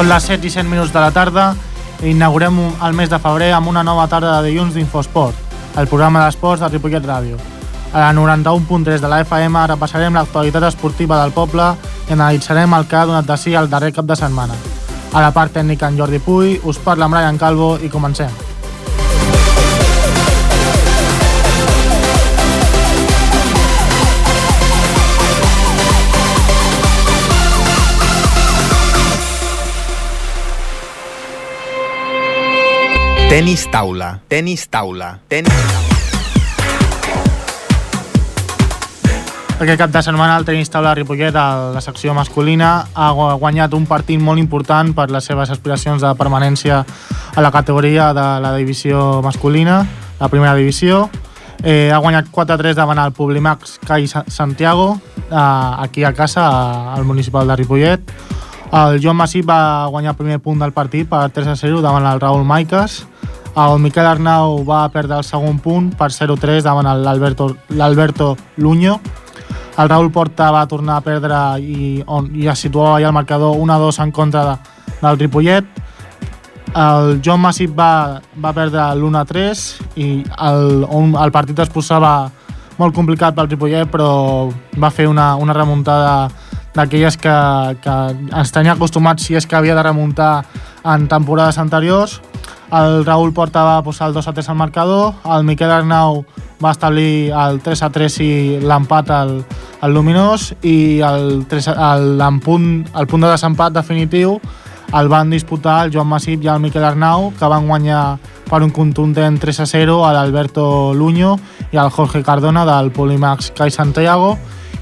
Són les 7 i 100 minuts de la tarda i inaugurem el mes de febrer amb una nova tarda de dilluns d'Infosport, el programa d'esports de Ripollet Ràdio. A la 91.3 de la FM repassarem l'actualitat esportiva del poble i analitzarem el que ha donat de si el darrer cap de setmana. A la part tècnica en Jordi Puy, us parla en Brian Calvo i comencem. Tenis taula, tenis taula, tenis taula. Aquest cap de setmana el tenis taula de Ripollet, a la secció masculina, ha gu- guanyat un partit molt important per les seves aspiracions de permanència a la categoria de la divisió masculina, la primera divisió. Eh, ha guanyat 4-3 davant el Publimax Cai Sa- Santiago, eh, aquí a casa, al municipal de Ripollet. El Joan Massip va guanyar el primer punt del partit per 3-0 davant el Raül Maiques. El Miquel Arnau va perdre el segon punt per 0-3 davant l'Alberto Luño. El Raül Porta va tornar a perdre i, on, i es situava ja el marcador 1-2 en contra de, del Ripollet. El Joan Massip va, va perdre l'1-3 i el, on, el partit es posava molt complicat pel Ripollet, però va fer una, una remuntada d'aquelles que, que ens tenia acostumats si és que havia de remuntar en temporades anteriors. El Raül Porta va posar el 2 a 3 al marcador, el Miquel Arnau va establir el 3 a 3 i l'empat al, al Luminós i el, 3, a- el, en punt, el punt de desempat definitiu el van disputar el Joan Massip i el Miquel Arnau, que van guanyar per un contundent 3 a 0 a l'Alberto Luño i al Jorge Cardona del Polimax Cai Santiago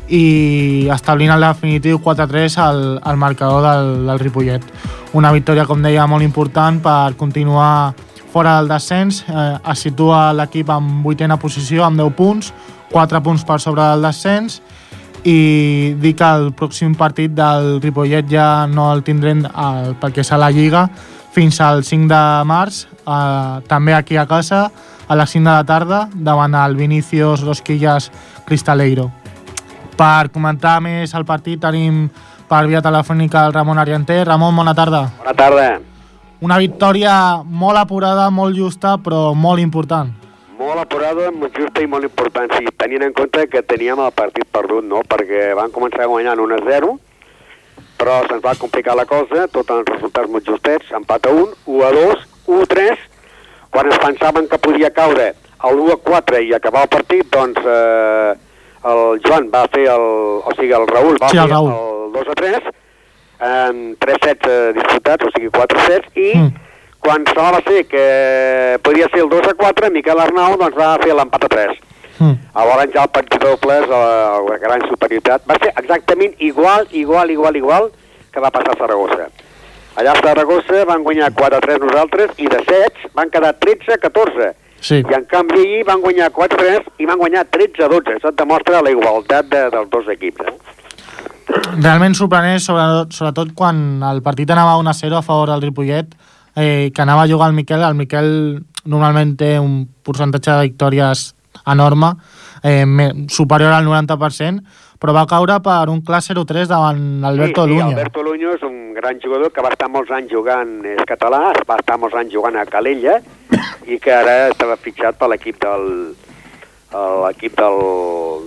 i establint el definitiu 4 a 3 al, al marcador del, del Ripollet. Una victòria, com deia, molt important per continuar fora del descens. Eh, es situa l'equip en vuitena posició amb 10 punts, 4 punts per sobre del descens i dir que el pròxim partit del Ripollet ja no el tindrem eh, perquè a la Lliga fins al 5 de març, eh, també aquí a casa, a les 5 de la tarda, davant el Vinicius Rosquillas Cristaleiro. Per comentar més el partit tenim per via telefònica el Ramon Arienter. Ramon, bona tarda. Bona tarda. Una victòria molt apurada, molt justa, però molt important. Molt apurada, molt justa i molt important, sí, tenint en compte que teníem el partit perdut, no?, perquè van començar guanyant 1 a 0, però se'ns va complicar la cosa, tots els resultats molt justets, empat a 1, 1 a 2, 1 a 3, quan es pensaven que podia caure el 1 a 4 i acabar el partit, doncs eh, el Joan va fer el... o sigui, el Raül va Sí, el fer Raül. el 2 a 3, en 3 sets eh, disputats, o sigui, 4 sets, i Mm. quan semblava ser que podia ser el 2 a 4, Miquel Arnau doncs, va fer l'empat a 3. Mm. Llavors ja el partit dobles, la, la gran superioritat, va ser exactament igual, igual, igual, igual que va passar a Saragossa. Allà a Saragossa van guanyar 4 a 3 nosaltres i de sets van quedar 13 a 14. Sí. I en canvi allí van guanyar 4 a 3 i van guanyar 13 a 12. Això et demostra la igualtat de, dels dos equips. Eh? Realment sorprenent, sobretot, sobretot quan el partit anava 1 a 0 a favor del Ripollet, eh, que anava a jugar el Miquel. El Miquel normalment té un percentatge de victòries enorme, eh, superior al 90%, però va caure per un clar 0-3 davant Alberto sí, sí, Luño. Alberto Luño és un gran jugador que va estar molts anys jugant, és català, va estar molts anys jugant a Calella i que ara estava fitxat per l'equip del l'equip del,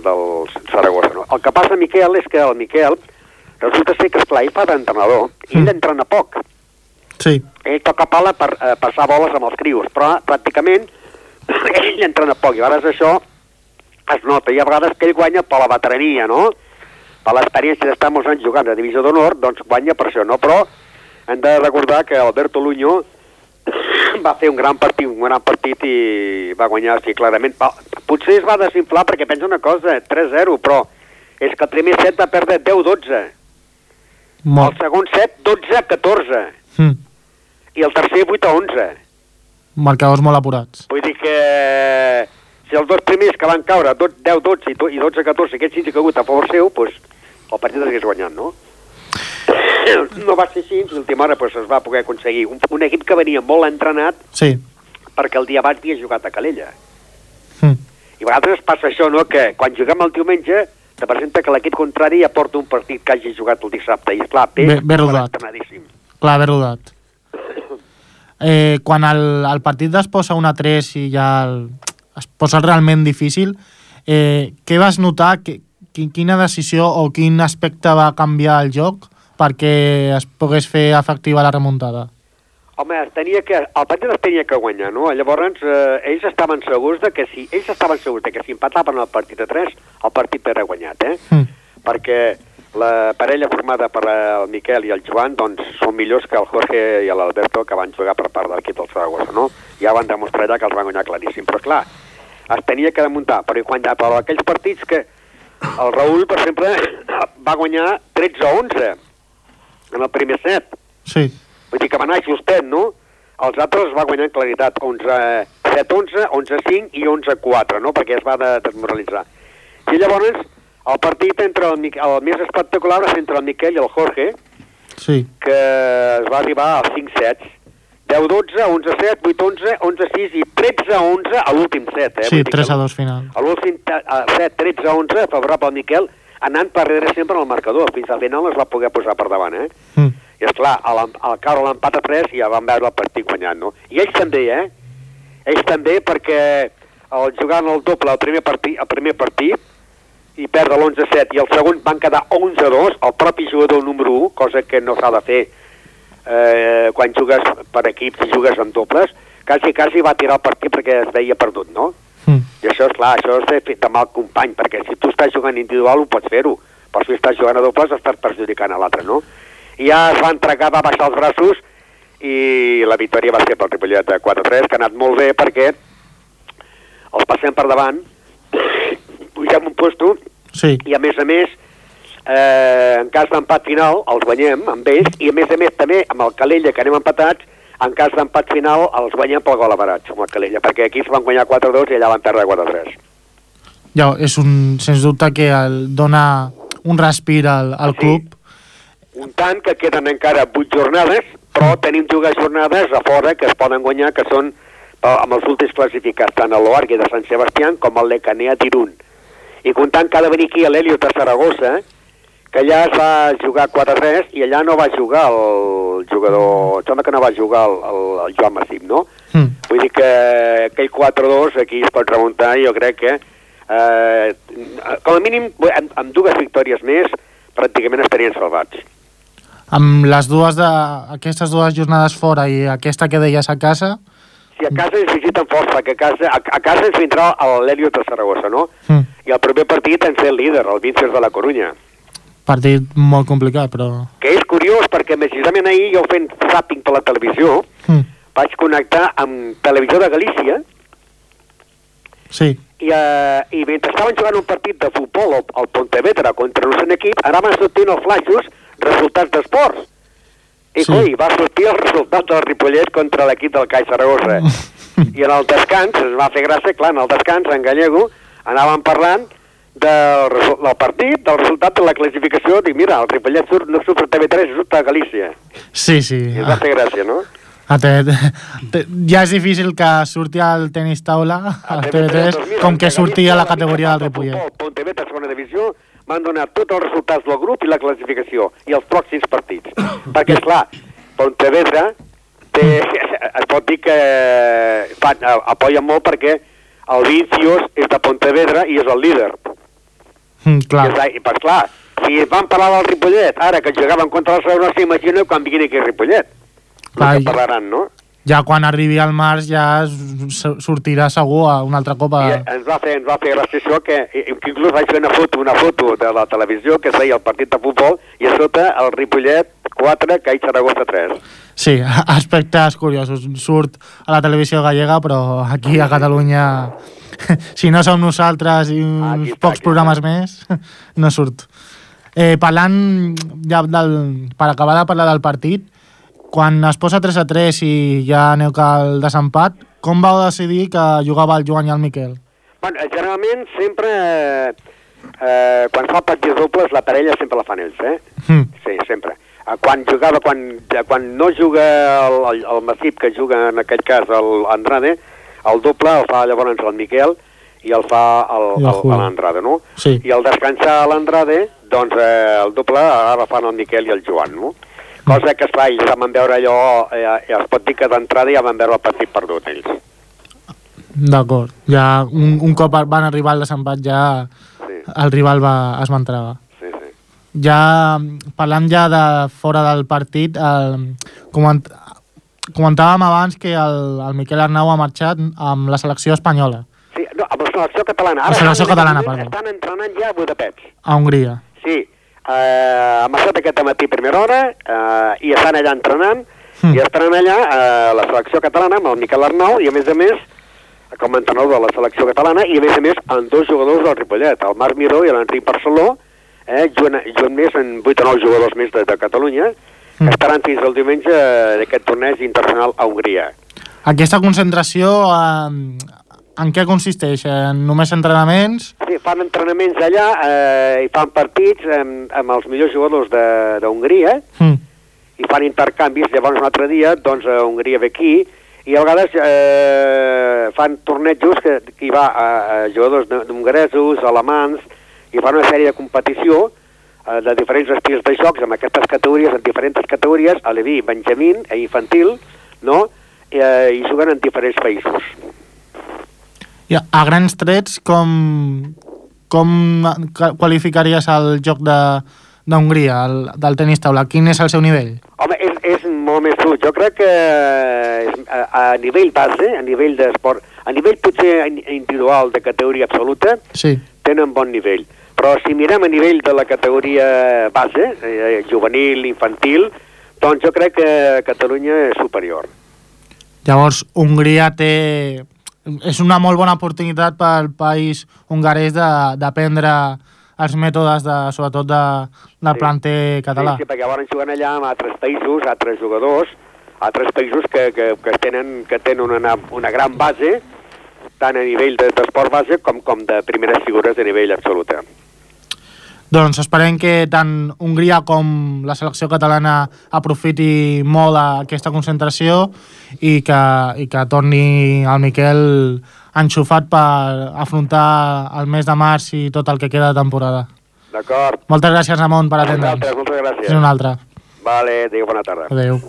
del Saragossa. No? El que passa, Miquel, és que el Miquel resulta ser que, esclar, ell fa d'entrenador, i ell Mm. entrena poc. Sí, Ell toca pala per eh, passar boles amb els crios, però pràcticament ell entrena poc, i a vegades això es nota, i a vegades que ell guanya per la veterania, no? Per l'experiència d'estar molts anys jugant a Divisió d'Honor, doncs guanya per això, no? Però hem de recordar que Alberto Luño va fer un gran partit, un gran partit i va guanyar, sí, clarament. Va, potser es va desinflar perquè pensa una cosa, 3-0, però és que el primer set va perdre 10-12, el molt. segon set 12-14 Mm. i el tercer 8-11. Marcadors molt apurats. Vull dir que si els dos primers que van caure, 10-12 i do- i 12-14, aquests sí que ha caigut a favor seu, doncs el partit l'hagués guanyat, no? No va ser així, a l'última hora doncs, es va poder aconseguir un, un equip que venia molt entrenat Sí. perquè el dia abans havia jugat a Calella. Mm. I a vegades passa això, no?, que quan juguem el diumenge te presenta que l'equip contrari ja porta un partit que hagi jugat el dissabte, i esclar, Peix bé estava rodat. Clar, haver rodat. Eh, quan el, el partit es posa 1 a 3 i ja el, es posa realment difícil, eh, què vas notar? Que, qui- quina decisió o quin aspecte va canviar el joc perquè es pogués fer efectiva la remuntada? Home, es tenia que, el partit es tenia que guanyar, no? Llavors, eh, ells estaven segurs de que si ells estaven segurs de que si empataven el partit a 3, el partit era guanyat, eh? Mm. Perquè la parella formada per el Miquel i el Joan doncs, són millors que el Jorge i l'Alberto que van jugar per part de l'equip del Saragossa, no? Ja van demostrar allà que els van guanyar claríssim, però clar, es tenia que desmuntar, però quan per aquells partits que el Raül, per exemple, va guanyar 13 a 11 en el primer set, Sí, Vull dir que va anar justet, no? Els altres es va guanyar en claritat 11, 7, 11, 11, 5 i 11, 4, no? Perquè es va de, desmoralitzar. I llavors, el partit entre el, el més espectacular ser entre el Miquel i el Jorge, sí. que es va arribar als 5 sets. 10, 12, 11, 7, 8, 11, 11, 6 i 13, 11 a l'últim set, eh? Sí, Vull dir que 3 a 2 final. A l'últim set, 13, 11, favorable al Miquel, anant per darrere sempre al marcador. Fins al final es va poder posar per davant, eh? Mm. I esclar, al, al caure l'empat a 3 ja van veure el partit guanyant, no? I ells també, eh? Ells també perquè el jugant el doble el primer partit, el primer partit i perdre l'11-7 i el segon van quedar 11-2, el propi jugador número 1, cosa que no s'ha de fer eh, quan jugues per equips i jugues en dobles, quasi, quasi va tirar el partit perquè es veia perdut, no? Mm. I això, és clar, això és de, de mal company, perquè si tu estàs jugant individual ho pots fer-ho, però si estàs jugant a dobles estàs perjudicant a l'altre, no? I ja es va entregar, va baixar els braços i la victòria va ser pel Ripollet de 4-3, que ha anat molt bé perquè els passem per davant, pugem un puesto Sí, i a més a més eh, en cas d'empat final els guanyem amb ells i a més a més també amb el Calella que anem empatats en cas d'empat final els guanyem pel gol avarat amb el Calella perquè aquí es van guanyar 4-2 i allà van perdre 4-3 ja, és un, sens dubte que el, dona un respir al, al Sí. club. un tant que queden encara 8 jornades però tenim dues jornades a fora que es poden guanyar que són eh, amb els últims classificats tant el Loargue de Sant Sebastián com el Lecanea d'Irun i comptant que ha de venir aquí l'Helios de Saragossa que allà es va jugar 4-3 i allà no va jugar el jugador, em sembla que no va jugar el, el, el Joan Massip, no? Mm. Vull dir que aquell 4-2 aquí es pot remuntar i jo crec que eh, com a mínim amb, amb dues victòries més pràcticament estarien salvats. Amb les dues de, aquestes dues jornades fora i aquesta que deies a casa, Si a casa ens visiten força, que a casa, a, a casa ens vindrà l'Helios de Saragossa, no? mm, I el primer partit ens ve el líder, el Vincers de la Corunya. Partit molt complicat, però... Que és curiós perquè precisament ahir jo fent zapping per la televisió Mm, vaig connectar amb Televisió de Galícia sí, i, eh, i mentre estaven jugant un partit de futbol al, al Pontevedra contra un altre equip, ara van sortint els flaixos resultats d'esports. I Sí. coi, va sortir el resultat del Ripollet contra l'equip del Caixa Saragossa. I en el descans, es va fer gràcia, clar, en el descans, en gallego, anàvem parlant del, del partit, del resultat de la classificació, dic, mira, el Ripollet surt, no surt a TV3, surt a Galícia. sí, sí. I va fer gràcia, no? A te, te, ja és difícil que surti al tenis taula, al TV3, doncs mira, com que surti a la categoria del Ripollet. Futbol, Pontevedra, segona divisió, van donar tots els resultats del grup i la classificació, i els pròxims partits. Perquè, esclar, Pontevedra té, es pot dir que fan, apoyen molt perquè el Vincios és de Pontevedra i és el líder. Mm, clar, I, pues, clar, si van parlar del Ripollet, ara que jugaven contra el Sarona, s'imagina quan vinguin aquí a Ripollet. Clar, que parlaran, no? ja quan arribi al març ja sortirà segur a un altre cop a... I ens va fer, ens va fer gràcia això que, que inclús vaig fer una foto, una foto de la televisió que es deia el partit de futbol i a sota el Ripollet 4, Caixa Saragossa 3. Sí, aspectes curiosos. Surt a la televisió gallega, però aquí a Catalunya, si no som nosaltres i uns Aquí està, pocs aquí programes més, no surt. Eh, parlant, ja del, per acabar de parlar del partit, quan es posa 3 a 3 i ja aneu que el desempat, com vau decidir que jugava el Joan i el Miquel? Bueno, generalment sempre, eh, eh, quan fa partits dobles, la parella sempre la fan ells, eh? Mm. Sí, sempre. Eh, Quan jugava, quan, quan no juga el, el, el Massip, que juga en aquest cas el Andrade, el doble el fa llavors el Miquel i el fa el- el el- l'Andrade, no? Sí. I al descansar l'Andrade, doncs eh, el doble ara fan el Miquel i el Joan, no? cosa que, esclar, ells van veure allò, eh, es pot dir que d'entrada ja van veure el partit perdut, ells. D'acord. Ja un, un cop van arribar al desempat ja Sí, el rival va, es va entregar. sí, sí. Ja parlant ja de fora del partit, el, coment, comentàvem abans que el, el Miquel Arnau ha marxat amb la selecció espanyola Sí, no, amb la selecció catalana. La selecció estan- catalana, perdó. Estan entrenant ja a Budapest. a Hongria. Sí, eh, ha marxat aquest matí a primera hora eh, i estan allà entrenant Mm. i estaran allà eh, la selecció catalana amb el Miquel Arnau i a més a més com a entrenador de la selecció catalana i a més a més amb dos jugadors del Ripollet, el Marc Miró i l'Enric Barceló, eh, junt, junt més en 8 o 9 jugadors més de, de Catalunya, que Mm. estaran fins al diumenge d'aquest torneig internacional a Hongria. Aquesta concentració eh, en què consisteix? En només entrenaments? Sí, fan entrenaments allà eh, i fan partits amb, amb els millors jugadors de- d'Hongria, Mm. i fan intercanvis, llavors un altre dia, doncs a Hongria ve aquí, i a vegades eh, fan tornejos que, que hi va a, a jugadors hongaresos, alemans, i fan una sèrie de competició eh, de diferents estils de jocs amb aquestes categories, en diferents categories, a Leví, Benjamín, e infantil, no? I, eh, i juguen en diferents països. I a, grans trets, com, com ca- qualificaries el joc de d'Hongria, el, del tenis taula? Quin és el seu nivell? Home, és, és molt més dur. Jo crec que a, a nivell base, a nivell d'esport, a nivell potser in- individual de categoria absoluta, Sí. tenen bon nivell. Però si mirem a nivell de la categoria base, eh, juvenil, infantil, doncs jo crec que Catalunya és superior. Llavors, Hongria té... És una molt bona oportunitat pel país hongarès d'aprendre els mètodes, de, sobretot, de, del Sí. planter català. Sí, sí, perquè llavors juguen allà amb altres països, altres jugadors, altres països que, que, que, tenen, que tenen una, una gran base, tant a nivell de- d'esport base com, com de primeres figures de nivell absoluta. Doncs esperem que tant Hongria com la selecció catalana aprofiti molt aquesta concentració i que, i que torni el Miquel enxufat per afrontar el mes de març i tot el que queda de temporada. D'acord? Moltes gràcies, Ramon, per atendre'ns. Vosaltres, moltes gràcies. Fins una altra. Vale, adéu, bona tarda. Adéu.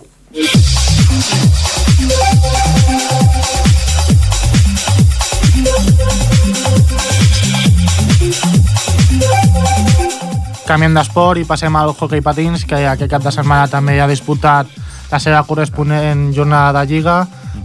Canviem d'esport i passem al hockey patins, que aquest cap de setmana també ha disputat la seva corresponent jornada de Lliga.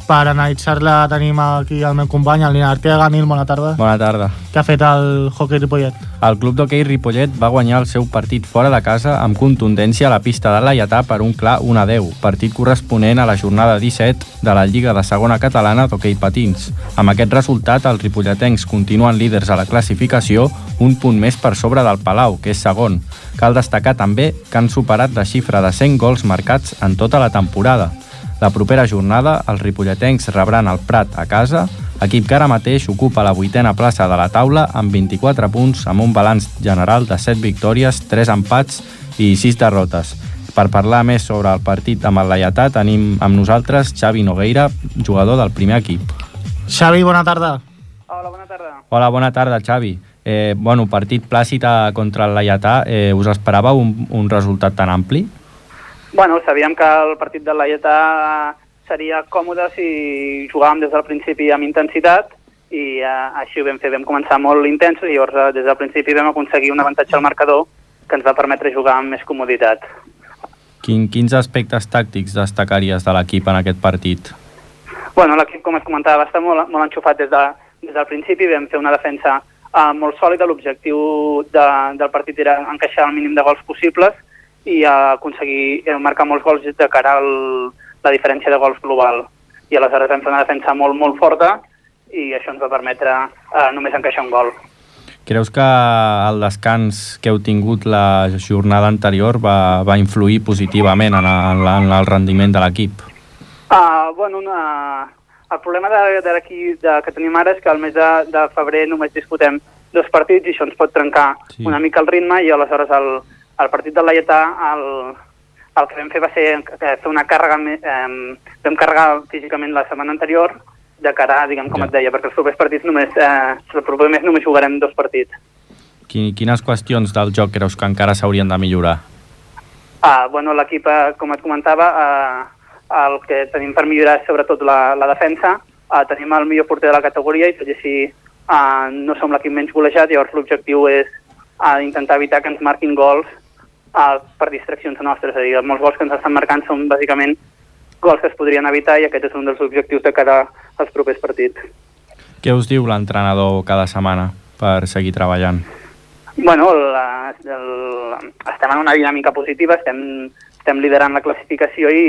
Per analitzar-la tenim aquí el meu company, el Nil Arteaga. Nil, bona tarda. Bona tarda. Què ha fet el hockey Ripollet? El club d'hoquei Ripollet va guanyar el seu partit fora de casa amb contundència a la pista de Laietà per un clar 1 a 10, partit corresponent a la jornada 17 de la Lliga de Segona Catalana d'hoquei patins. Amb aquest resultat, els ripolletens continuen líders a la classificació, un punt més per sobre del Palau, que és segon. Cal destacar també que han superat la xifra de 100 gols marcats en tota la temporada. La propera jornada, els ripolletens rebran el Prat a casa, equip que ara mateix ocupa la vuitena plaça de la taula amb 24 punts, amb un balanç general de 7 victòries, 3 empats i 6 derrotes. Per parlar més sobre el partit amb el Laietà tenim amb nosaltres Xavi Nogueira, jugador del primer equip. Xavi, bona tarda. Hola, bona tarda. Hola, bona tarda, Xavi. Eh, bueno, partit plàcid contra el Laietà. Eh, us esperàveu un, un resultat tan ampli? Bueno, sabíem que el partit de l'Aietà seria còmode si jugàvem des del principi amb intensitat i eh, així ho vam fer, vam començar molt intens i llavors eh, des del principi vam aconseguir un avantatge al marcador que ens va permetre jugar amb més comoditat. Quin, quins aspectes tàctics destacaries de l'equip en aquest partit? Bueno, l'equip, com es comentava, va estar molt, molt enxufat des, de, des del principi, vam fer una defensa uh, molt sòlida, l'objectiu de, del partit era encaixar el mínim de gols possibles i uh, aconseguir eh, marcar molts gols de cara a la diferència de gols global. I aleshores vam fer una defensa molt, molt forta i això ens va permetre uh, només encaixar un gol. Creus que el descans que heu tingut la jornada anterior va, va influir positivament en, el, en el rendiment de l'equip? Uh, bueno, una... el problema de, de, aquí, de, que tenim ara és que al mes de, de febrer només disputem dos partits i això ens pot trencar sí. una mica el ritme i aleshores el, el partit del Laietà el, el que vam fer va ser eh, fer una càrrega, eh, vam carregar físicament la setmana anterior de cara, diguem, com Ja. et deia, perquè els propers partits només, eh, el proper mes només jugarem dos partits. Quin, quines qüestions del joc creus que encara s'haurien de millorar? Uh, bueno, l'equip, uh, com et comentava, uh, el que tenim per millorar és sobretot la, la defensa. Uh, tenim el millor porter de la categoria i tot i així uh, no som l'equip menys golejat, llavors l'objectiu és uh, intentar evitar que ens marquin gols uh, per distraccions nostres. És a dir, molts gols que ens estan marcant són bàsicament gols que es podrien evitar i aquest és un dels objectius de cara als propers partits. Què us diu l'entrenador cada setmana per seguir treballant? Bueno, la, el, estem en una dinàmica positiva, estem, estem liderant la classificació i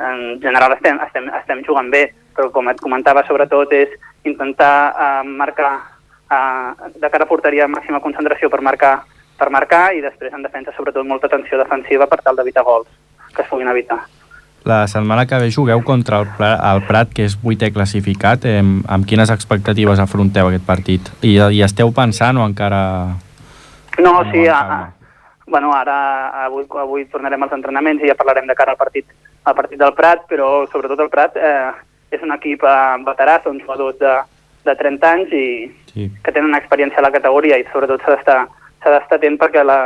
en general estem, estem, estem jugant bé, però com et comentava, sobretot és intentar uh, marcar uh, de cara a porteria màxima concentració per marcar, per marcar i després en defensa sobretot molta atenció defensiva per tal d'evitar gols que es puguin evitar. La setmana que ve jugueu contra el, Prat, el Prat, que és vuitè classificat. Eh, amb quines expectatives afronteu aquest partit? I, I esteu pensant o encara no, sí, a, a, bueno, ara avui, avui tornarem als entrenaments i ja parlarem de cara al partit, al partit del Prat, però sobretot el Prat eh, és un equip eh, veterà, són jugadors de, de 30 anys i sí. que tenen experiència a la categoria i sobretot s'ha d'estar s'ha d'estar atent perquè la,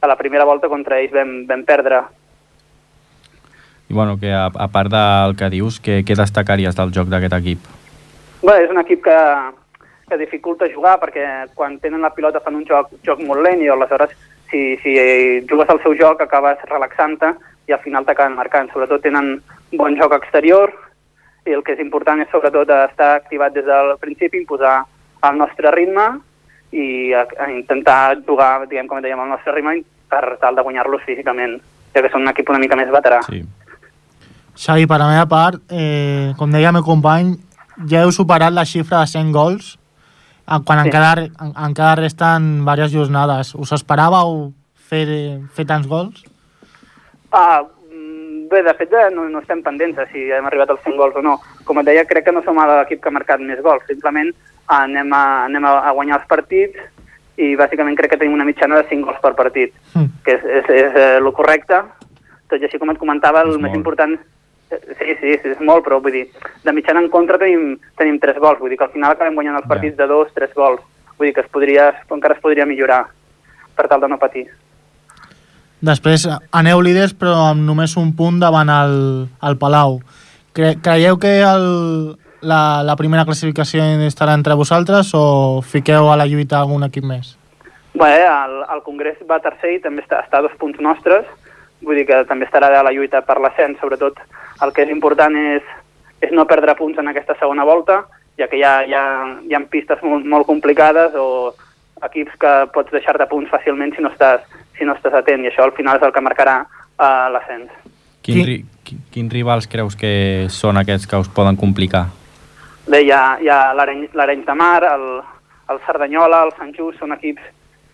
a la primera volta contra ells vam, vam perdre. I bueno, que a, a part del que dius, què, què destacaries del joc d'aquest equip? Bé, és un equip que, que dificulta jugar perquè quan tenen la pilota fan un joc, joc molt lent i aleshores si, si jugues al seu joc acabes relaxant-te i al final t'acaben marcant. Sobretot tenen bon joc exterior i el que és important és sobretot estar activat des del principi, imposar el nostre ritme i a, a intentar jugar, diguem, com dèiem, al nostre ritme per tal de guanyar-los físicament, ja que són un equip una mica més veterà. Sí. Xavi, per la meva part, eh, com deia el meu company, ja heu superat la xifra de 100 gols quan sí. encara, en, encara resten diverses jornades. Us esperàveu fer, fer tants gols? Ah, mm, bé, de fet no, no estem pendents de si hem arribat als 100 gols o no. Com et deia, crec que no som l'equip que ha marcat més gols. Simplement anem a, anem a guanyar els partits i bàsicament crec que tenim una mitjana de 5 gols per partit, mm. que és, és, és, és eh, el correcte. Tot i així, com et comentava, el és més molt. important Sí, sí, sí, és molt, però vull dir, de mitjana en contra tenim, tenim tres gols, vull dir que al final acabem guanyant els partits yeah. de dos, tres gols, vull dir que es podria, encara es podria millorar per tal de no patir. Després aneu líders però amb només un punt davant el, el Palau. Cre creieu que el, la, la primera classificació estarà entre vosaltres o fiqueu a la lluita algun equip més? Bé, el, el Congrés va tercer i també està, està a dos punts nostres, vull dir que també estarà a la lluita per l'ascens, sobretot el que és important és, és no perdre punts en aquesta segona volta, ja que hi ha, hi ha, hi ha pistes molt, molt complicades o equips que pots deixar-te punts fàcilment si no, estàs, si no estàs atent, i això al final és el que marcarà uh, l'ascens. Quin, ri, quin, quins rivals creus que són aquests que us poden complicar? Bé, hi ha, hi ha l'Arenys de Mar, el, el Cerdanyola, el Sant Just, són equips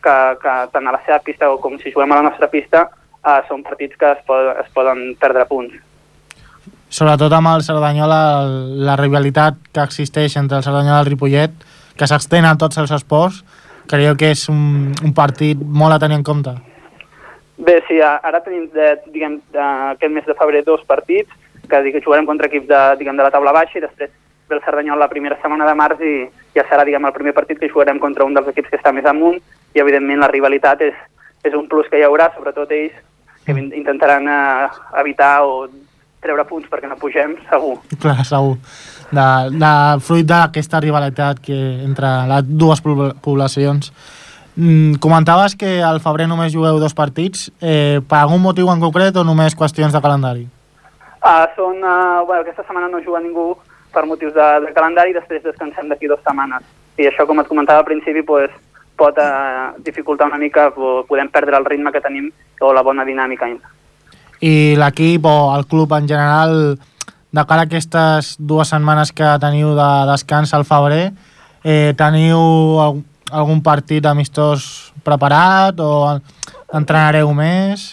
que, que tant a la seva pista o com si juguem a la nostra pista uh, són partits que es, pod es poden perdre punts sobretot amb el Cerdanyola, la rivalitat que existeix entre el Cerdanyola i el Ripollet, que s'extén a tots els esports, creieu que és un, un partit molt a tenir en compte? Bé, sí, ara tenim, de, diguem, de, aquest mes de febrer dos partits, que, que jugarem contra equips de, diguem, de la taula baixa i després ve el Cerdanyola la primera setmana de març i ja serà diguem, el primer partit que jugarem contra un dels equips que està més amunt i evidentment la rivalitat és, és un plus que hi haurà, sobretot ells que intentaran eh, evitar o treure punts perquè no pugem, segur. Clar, segur. De, de fruit d'aquesta rivalitat que entre les dues poblacions. Mm, comentaves que al febrer només jugueu dos partits. Eh, per algun motiu en concret o només qüestions de calendari? Uh, són, uh, bueno, aquesta setmana no juga ningú per motius de, de calendari i després descansem d'aquí dues setmanes. I això, com et comentava al principi, pues, pot uh, dificultar una mica, podem perdre el ritme que tenim o la bona dinàmica i l'equip o el club en general de cara a aquestes dues setmanes que teniu de descans al febrer eh, teniu algun partit amistós preparat o entrenareu més?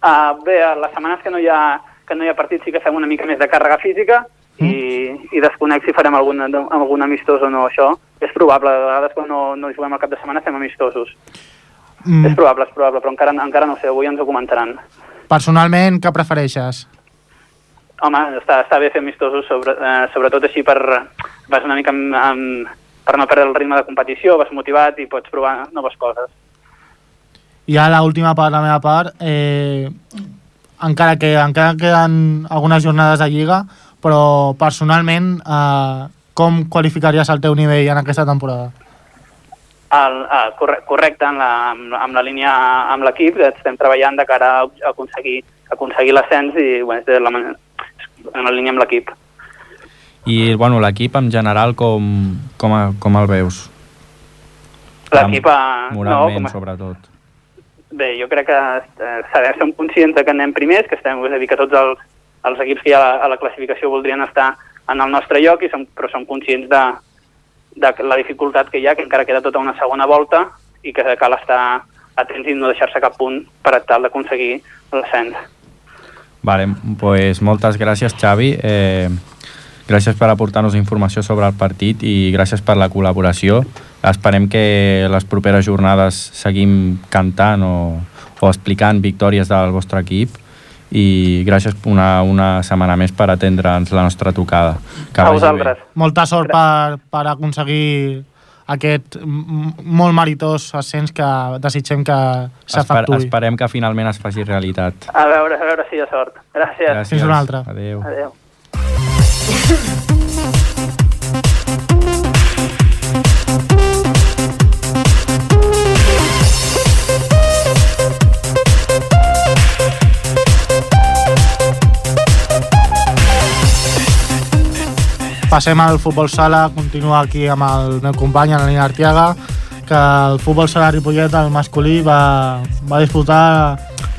Uh, bé, les setmanes que no, hi ha, que no hi ha partit sí que fem una mica més de càrrega física. I, i desconec si farem algun, algun amistós o no, això és probable, a vegades quan no, no juguem al cap de setmana fem amistosos. Mm. És probable, és probable, però encara, encara no sé, avui ens ho comentaran. Personalment, què prefereixes? Home, està, està bé fer amistosos, sobre, eh, sobretot així per... vas una mica amb, amb, per no perdre el ritme de competició, vas motivat i pots provar noves coses. I ja l'última part, la meva part, eh, encara que encara queden algunes jornades de Lliga, però personalment, eh, com qualificaries el teu nivell en aquesta temporada? El, el, corre- correcte, en la, amb, amb la línia amb l'equip, estem treballant de cara a aconseguir, aconseguir l'ascens i bueno, és la, en la línia amb l'equip. I bueno, l'equip en general com, com, a- com el veus? L'equip... eh, Moralment, com no, a- sobretot. Bé, jo crec que eh, som conscients de que anem primers, que estem, és a dir, que tots els, els equips que hi ha a la, a la classificació voldrien estar en el nostre lloc, i som, però som conscients de, de la dificultat que hi ha, que encara queda tota una segona volta i que cal estar atents i no deixar-se cap punt per tal d'aconseguir l'ascens. Vale, pues moltes gràcies, Xavi. Eh, gràcies per aportar-nos informació sobre el partit i gràcies per la col·laboració. Esperem que les properes jornades seguim cantant o, o explicant victòries del vostre equip i gràcies una, una setmana més per atendre'ns la nostra trucada. Que a vosaltres. Molta sort per, per aconseguir aquest molt meritós ascens que desitgem que Esper, s'efectuï. esperem que finalment es faci realitat. A veure, a veure si hi ha sort. Gràcies. Fins una altra. Adéu. Adéu. Passem al futbol sala, continua aquí amb el meu company, en Nina Artiaga, que el futbol sala Ripollet, el masculí, va, va disputar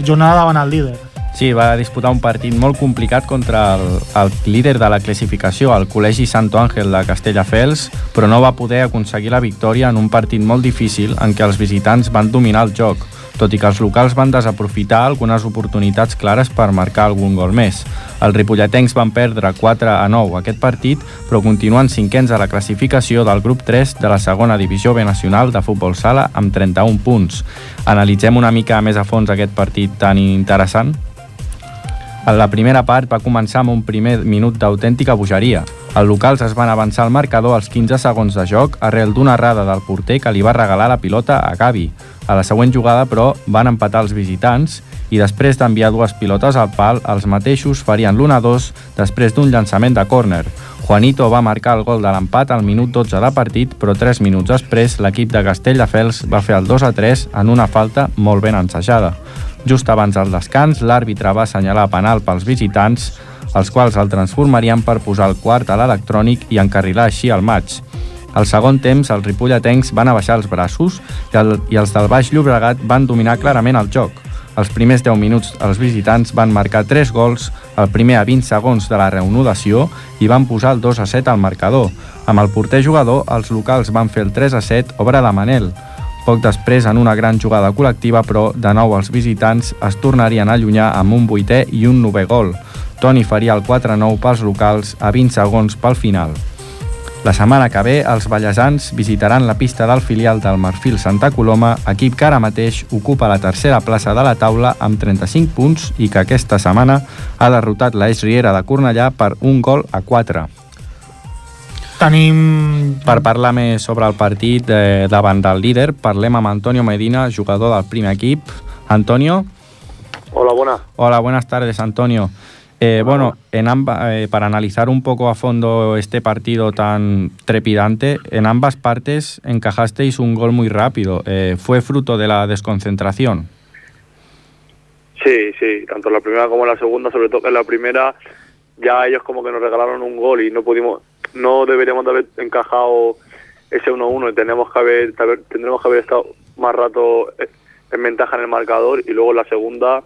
jornada davant el líder. Sí, va disputar un partit molt complicat contra el, el líder de la classificació, el Col·legi Santo Ángel de Castelldefels, però no va poder aconseguir la victòria en un partit molt difícil en què els visitants van dominar el joc, tot i que els locals van desaprofitar algunes oportunitats clares per marcar algun gol més. Els ripolletens van perdre 4 a 9 aquest partit, però continuen cinquens a la classificació del grup 3 de la segona divisió B nacional de futbol sala amb 31 punts. Analitzem una mica més a fons aquest partit tan interessant. En la primera part va començar amb un primer minut d'autèntica bogeria. Els locals es van avançar al marcador als 15 segons de joc arrel d'una errada del porter que li va regalar la pilota a Gavi. A la següent jugada, però, van empatar els visitants i després d'enviar dues pilotes al pal, els mateixos farien l'1-2 després d'un llançament de córner. Juanito va marcar el gol de l'empat al minut 12 de partit, però 3 minuts després l'equip de Castelldefels va fer el 2-3 en una falta molt ben ensajada. Just abans del descans, l'àrbitre va assenyalar penal pels visitants, els quals el transformarien per posar el quart a l'electrònic i encarrilar així el maig. Al segon temps, els ripolletencs van abaixar els braços i, el, i els del Baix Llobregat van dominar clarament el joc. Els primers 10 minuts els visitants van marcar 3 gols, el primer a 20 segons de la reanudació i van posar el 2 a 7 al marcador. Amb el porter jugador, els locals van fer el 3 a 7, obra de Manel. Poc després, en una gran jugada col·lectiva, però de nou els visitants es tornarien a allunyar amb un vuitè i un novè gol. Toni faria el 4-9 pels locals a 20 segons pel final. La setmana que ve, els ballesans visitaran la pista del filial del Marfil Santa Coloma, equip que ara mateix ocupa la tercera plaça de la taula amb 35 punts i que aquesta setmana ha derrotat la Riera de Cornellà per un gol a 4. Tenim... Per parlar més sobre el partit eh, davant del líder, parlem amb Antonio Medina, jugador del primer equip. Antonio. Hola, buenas. Hola, buenas tardes, Antonio. Eh, bueno, en amba, eh, para analizar un poco a fondo este partido tan trepidante, en ambas partes encajasteis un gol muy rápido. Eh, ¿Fue fruto de la desconcentración? Sí, sí, tanto la primera como la segunda, sobre todo en la primera ya ellos como que nos regalaron un gol y no pudimos, no deberíamos de haber encajado ese 1-1 y tenemos que haber, tendremos que haber estado más rato en ventaja en el marcador y luego la segunda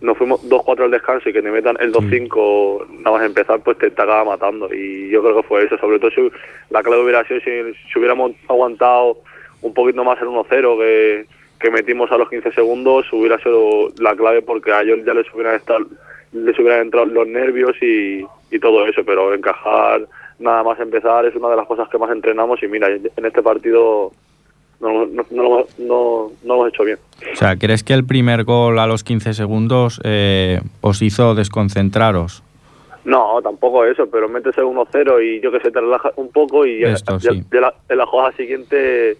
nos fuimos 2-4 al descanso y que te metan el 2-5 nada más empezar pues te, te acaba matando. Y yo creo que fue eso, sobre todo si la clave hubiera sido si, si hubiéramos aguantado un poquito más el 1-0 que, que metimos a los 15 segundos hubiera sido la clave porque a ellos ya les hubieran, estado, les hubieran entrado los nervios y, y todo eso, pero encajar nada más empezar es una de las cosas que más entrenamos. Y mira, en este partido no, no, no, hemos hecho bien. O sea, ¿crees que el primer gol a los 15 segundos eh, os hizo desconcentraros? No, tampoco eso, pero metes el 1-0 y yo que sé, te relajas un poco y ya- Esto, ya- sí. ya la- en la jugada siguiente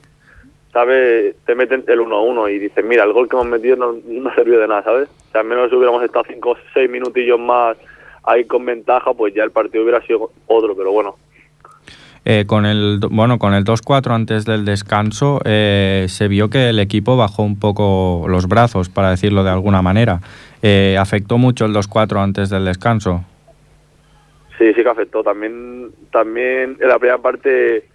¿sabes? Te meten el 1-1 y dices, mira, el gol que hemos metido no, no sirvió de nada, ¿sabes? O sea, al menos si hubiéramos estado 5 o 6 minutillos más ahí con ventaja, pues ya el partido hubiera sido otro, pero bueno. Eh, con el bueno con el 2-4 antes del descanso eh, se vio que el equipo bajó un poco los brazos para decirlo de alguna manera eh, afectó mucho el 2-4 antes del descanso Sí, sí que afectó. También, también en la primera parte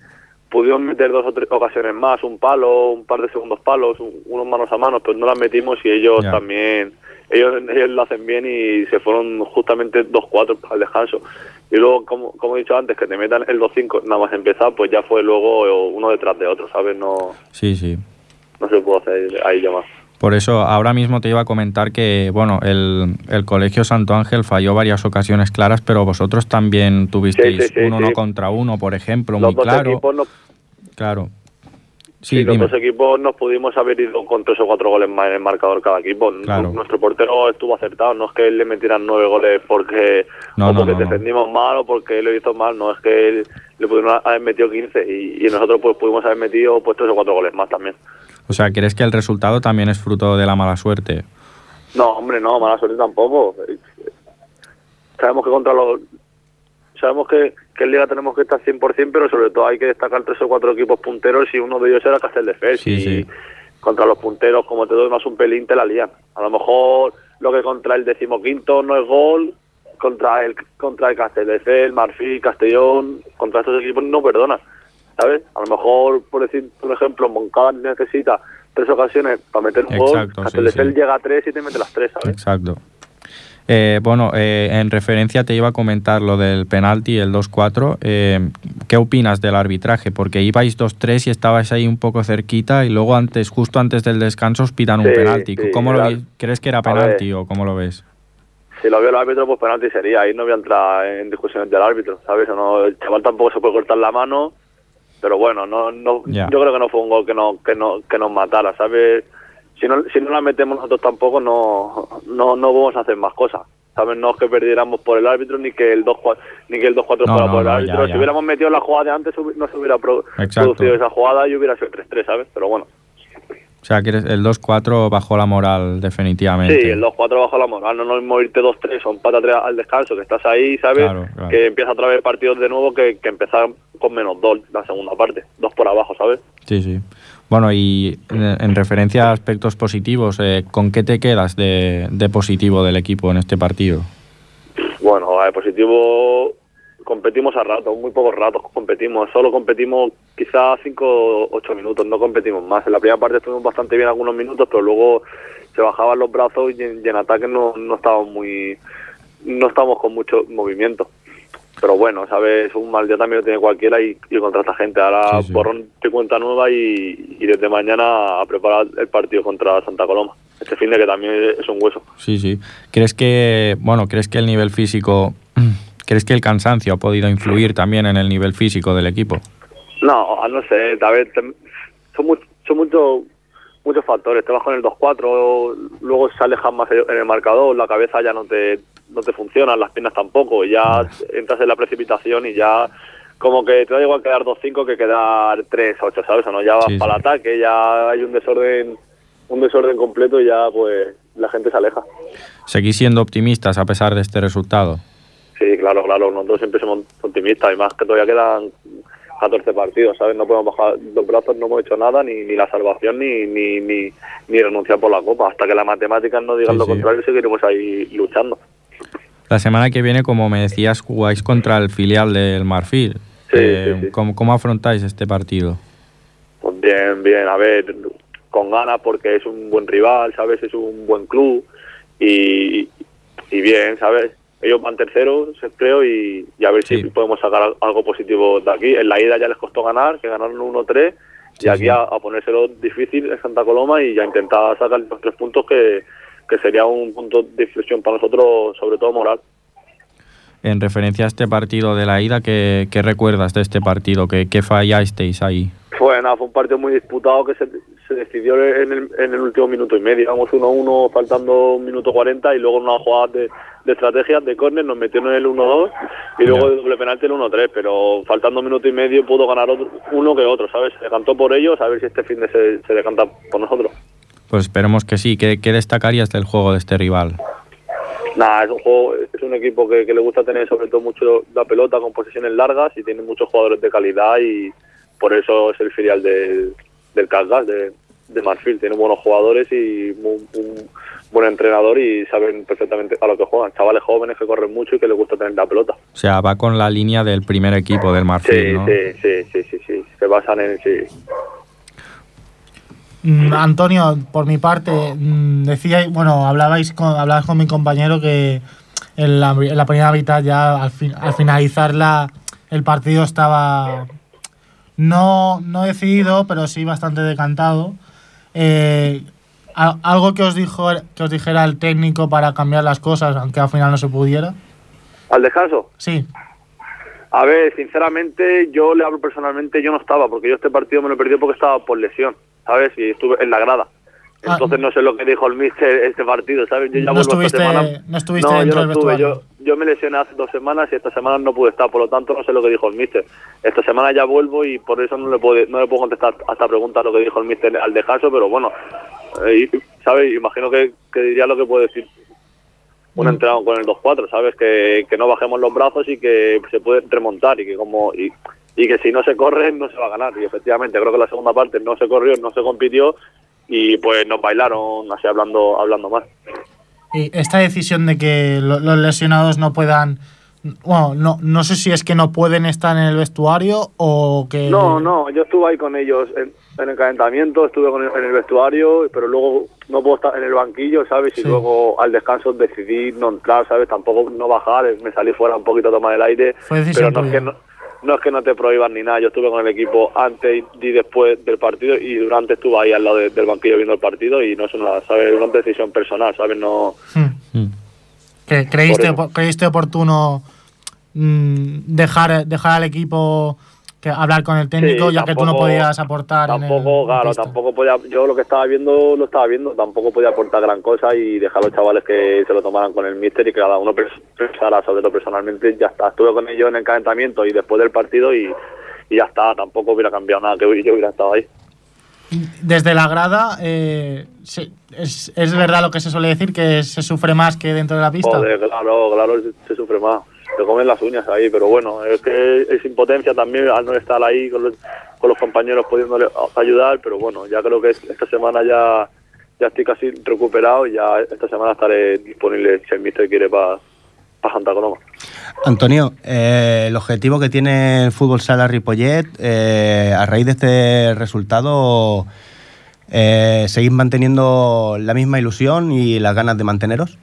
pudimos meter dos o tres ocasiones más, un palo, un par de segundos palos, un- unos manos a manos, pero no las metimos y ellos Ya. también, ellos, ellos lo hacen bien y se fueron justamente 2-4 al descanso. Y luego, como, como he dicho antes, que te metan el 2-5 nada más empezar, pues ya fue luego uno detrás de otro, ¿sabes? No, sí sí no se pudo hacer ahí ya más. Por eso ahora mismo te iba a comentar que, bueno, el, el Colegio Santo Ángel falló varias ocasiones claras, pero vosotros también tuvisteis Sí, sí, sí, un uno contra uno, por ejemplo, Los muy claro. Claro. Sí, Sí, los dime. dos equipos nos pudimos haber ido con tres o cuatro goles más en el marcador cada equipo. Claro. Nuestro portero estuvo acertado, no es que él le metieran nueve goles porque, No, o porque no, no. defendimos mal o porque él lo hizo mal, no, es que él le pudieron haber metido 15 y, y nosotros pues pudimos haber metido pues tres o cuatro goles más también. O sea, ¿crees que el resultado también es fruto de la mala suerte? No, hombre, no, mala suerte tampoco. Sabemos que contra los... Sabemos que, que en Liga tenemos que estar 100%, pero sobre todo hay que destacar tres o cuatro equipos punteros y uno de ellos era Castelldefels. Sí, y sí. contra los punteros, como te doy más un pelín, te la lían. A lo mejor lo que contra el decimoquinto no es gol, contra el contra el Castelldefels, Marfil, Castellón, contra estos equipos no perdona. ¿Sabes? A lo mejor, por decir un ejemplo, Moncada necesita tres ocasiones para meter un gol, Exacto, sí, Castelldefels sí. llega a tres y te mete las tres, ¿sabes? Exacto. Eh, bueno, eh, en referencia te iba a comentar lo del penalti, el 2-4. Eh, ¿Qué opinas del arbitraje? Porque ibais 2-3 y estabais ahí un poco cerquita y luego antes, justo antes del descanso os pitan un penalti. sí, ¿Cómo lo era- ¿Crees que era penalti o cómo lo ves? Si lo vio el árbitro, pues penalti sería. Ahí no voy a entrar en discusiones del árbitro, ¿sabes? No, el chaval tampoco se puede cortar la mano, pero bueno, no, no, yo creo que no fue un gol que, no, que, no, que nos matara, ¿sabes? Si no, si no la metemos nosotros tampoco, no, no, no vamos a hacer más cosas. ¿Sabes? No es que perdiéramos por el árbitro ni que el 2-4 ni que el 2-4 No, fuera no, por el árbitro. ya, Si ya. hubiéramos metido la jugada de antes, no se hubiera pro- Exacto. producido esa jugada y hubiera sido 3-3, ¿sabes? Pero bueno. O sea, que el 2-4 bajó la moral definitivamente. Sí, el 2-4 bajo la moral, no mismo irte 2-3 o empate a 3 al descanso, que estás ahí, ¿sabes? Claro, claro. Que empieza otra vez partidos de nuevo que, que empezar con menos 2 la segunda parte, dos por abajo, ¿sabes? Sí, sí. Bueno, y en, en referencia a aspectos positivos, eh, ¿con qué te quedas de, de positivo del equipo en este partido? Bueno, a positivo competimos a ratos, muy pocos ratos competimos, solo competimos quizás 5 o 8 minutos, no competimos más. En la primera parte estuvimos bastante bien algunos minutos, pero luego se bajaban los brazos y en, y en ataque no, no estábamos muy no estamos con mucho movimiento. Pero bueno, sabes, un mal día también lo tiene cualquiera y, y contra esta gente. Ahora Sí, sí. borrón de cuenta nueva y, y desde mañana a preparar el partido contra Santa Coloma. Este fin de que también es un hueso. Sí, sí. ¿Crees que, bueno, crees que el nivel físico, crees que el cansancio ha podido influir también en el nivel físico del equipo? No, no sé, tal vez tem- son, mu- son muchos muchos factores. Te vas con el 2-4, luego se alejan más en el marcador, la cabeza ya no te, no te funciona, las piernas tampoco, y ya entras en la precipitación y ya como que te da igual quedar 2-5 que quedar 3-8, ¿sabes? O no, ya vas Sí, para el ataque, ya hay un desorden un desorden completo y ya pues la gente se aleja. ¿Seguís siendo optimistas a pesar de este resultado? Sí, claro, claro, nosotros siempre somos optimistas y más que todavía quedan 14 partidos, ¿sabes? No podemos bajar los brazos, no hemos hecho nada, ni, ni la salvación, ni, ni, ni, ni renunciar por la Copa. Hasta que las matemáticas no digan Sí, lo contrario, seguiremos ahí luchando. La semana que viene, como me decías, jugáis contra el filial del Marfil. Sí, Eh, sí, sí. ¿cómo, cómo afrontáis este partido? Pues bien, bien, a ver, con ganas porque es un buen rival, ¿sabes? Es un buen club y, y bien, ¿sabes? Ellos van terceros, creo, y, y a ver si podemos sacar al- algo positivo de aquí. En la ida ya les costó ganar, que ganaron 1-3, Sí, y aquí a, a ponérselo difícil en Santa Coloma y a intentar sacar los tres puntos que, que sería un punto de inflexión para nosotros, sobre todo moral. En referencia a este partido de la ida, ¿qué, qué recuerdas de este partido? ¿Qué, qué fallasteis ahí? Fue, nada, fue un partido muy disputado que se, se decidió en el, en el último minuto y medio. Íbamos 1-1 faltando un minuto 40 y luego en una jugada de, de estrategia de córner nos metieron en el 1-2 y luego de doble penalti el 1-3, pero faltando un minuto y medio pudo ganar otro- uno que otro, ¿sabes? Se decantó por ellos, a ver si este fin de se, se decanta por nosotros. Pues esperemos que sí. ¿Qué, qué destacarías del juego de este rival? Nada, es un juego, es un equipo que, que le gusta tener sobre todo mucho la pelota con posiciones largas y tiene muchos jugadores de calidad y por eso es el filial del, del Casgas, de, de Marfil. Tiene buenos jugadores y mu- un buen entrenador y saben perfectamente a lo que juegan. Chavales jóvenes que corren mucho y que les gusta tener la pelota. O sea, va con la línea del primer equipo del Marfil, Sí, ¿no? sí, sí, sí, sí, sí. Se basan en sí. Mm, Antonio, por mi parte, mm, decíais, bueno, hablabais con, hablabas con mi compañero que en la, en la primera mitad ya al, fin- al finalizar la, el partido estaba no, no decidido, pero sí bastante decantado. Eh, algo que os dijo que os dijera el técnico para cambiar las cosas, aunque al final no se pudiera. ¿Al descanso? Sí, A ver, sinceramente, yo le hablo personalmente, yo no estaba, porque yo este partido me lo perdí porque estaba por lesión, ¿sabes? Y estuve en la grada. Ah. Entonces no sé lo que dijo el míster este partido, ¿sabes? Yo ya No vuelvo esta estuviste- semana. no estuviste No, yo dentro no del estuve, yo, yo me lesioné hace dos semanas y esta semana no pude estar, por lo tanto no sé lo que dijo el míster. Esta semana ya vuelvo y por eso no le puedo, no le puedo contestar a esta pregunta lo que dijo el míster al descanso, pero bueno, eh, ¿sabes? Imagino que, que diría lo que puede decir un Mm. entrenador con el 2-4, ¿sabes? Que, que no bajemos los brazos y que se puede remontar y que como y, y que si no se corre no se va a ganar. Y efectivamente creo que la segunda parte no se corrió, no se compitió y pues nos bailaron así hablando hablando más. Y esta decisión de que lo- los lesionados no puedan. Bueno, no, no sé si es que no pueden estar en el vestuario o que. No, no, yo estuve ahí con ellos en, en el calentamiento, estuve con el- en el vestuario, pero luego no puedo estar en el banquillo, ¿sabes? Y Sí. luego al descanso decidí no entrar, ¿sabes? Tampoco no bajar, me salí fuera un poquito a tomar el aire, Fue decisión pero no es, que no, no es que no te prohíban ni nada, yo estuve con el equipo antes y después del partido y durante estuve ahí al lado de- del banquillo viendo el partido y no es una, ¿sabes? Una decisión personal, ¿sabes? No... Hmm. Mm. Que creíste, creíste oportuno mm, dejar, dejar al equipo que hablar con el técnico, Sí, ya que tú no podías aportar. en el- Tampoco, claro, tampoco podía, yo lo que estaba viendo, lo estaba viendo, tampoco podía aportar gran cosa y dejar a los chavales que se lo tomaran con el míster y que cada uno pens- pensara sobre lo personalmente, ya está. Estuve con ellos en el calentamiento y después del partido y, y ya está, tampoco hubiera cambiado nada que yo hubiera estado ahí. Desde la grada, eh, es, es verdad lo que se suele decir, que se sufre más que dentro de la pista. Joder, claro, claro, se, se sufre más. Te comen las uñas ahí, pero bueno, es que es impotencia también al no estar ahí con los, con los compañeros pudiéndole ayudar, pero bueno, ya creo que es- esta semana ya ya estoy casi recuperado y ya esta semana estaré disponible si el mister quiere para Santa Coloma. Antonio, eh, el objetivo que tiene el Fútbol Sala Ripollet, eh, a raíz de este resultado, eh, ¿seguís manteniendo la misma ilusión y las ganas de manteneros?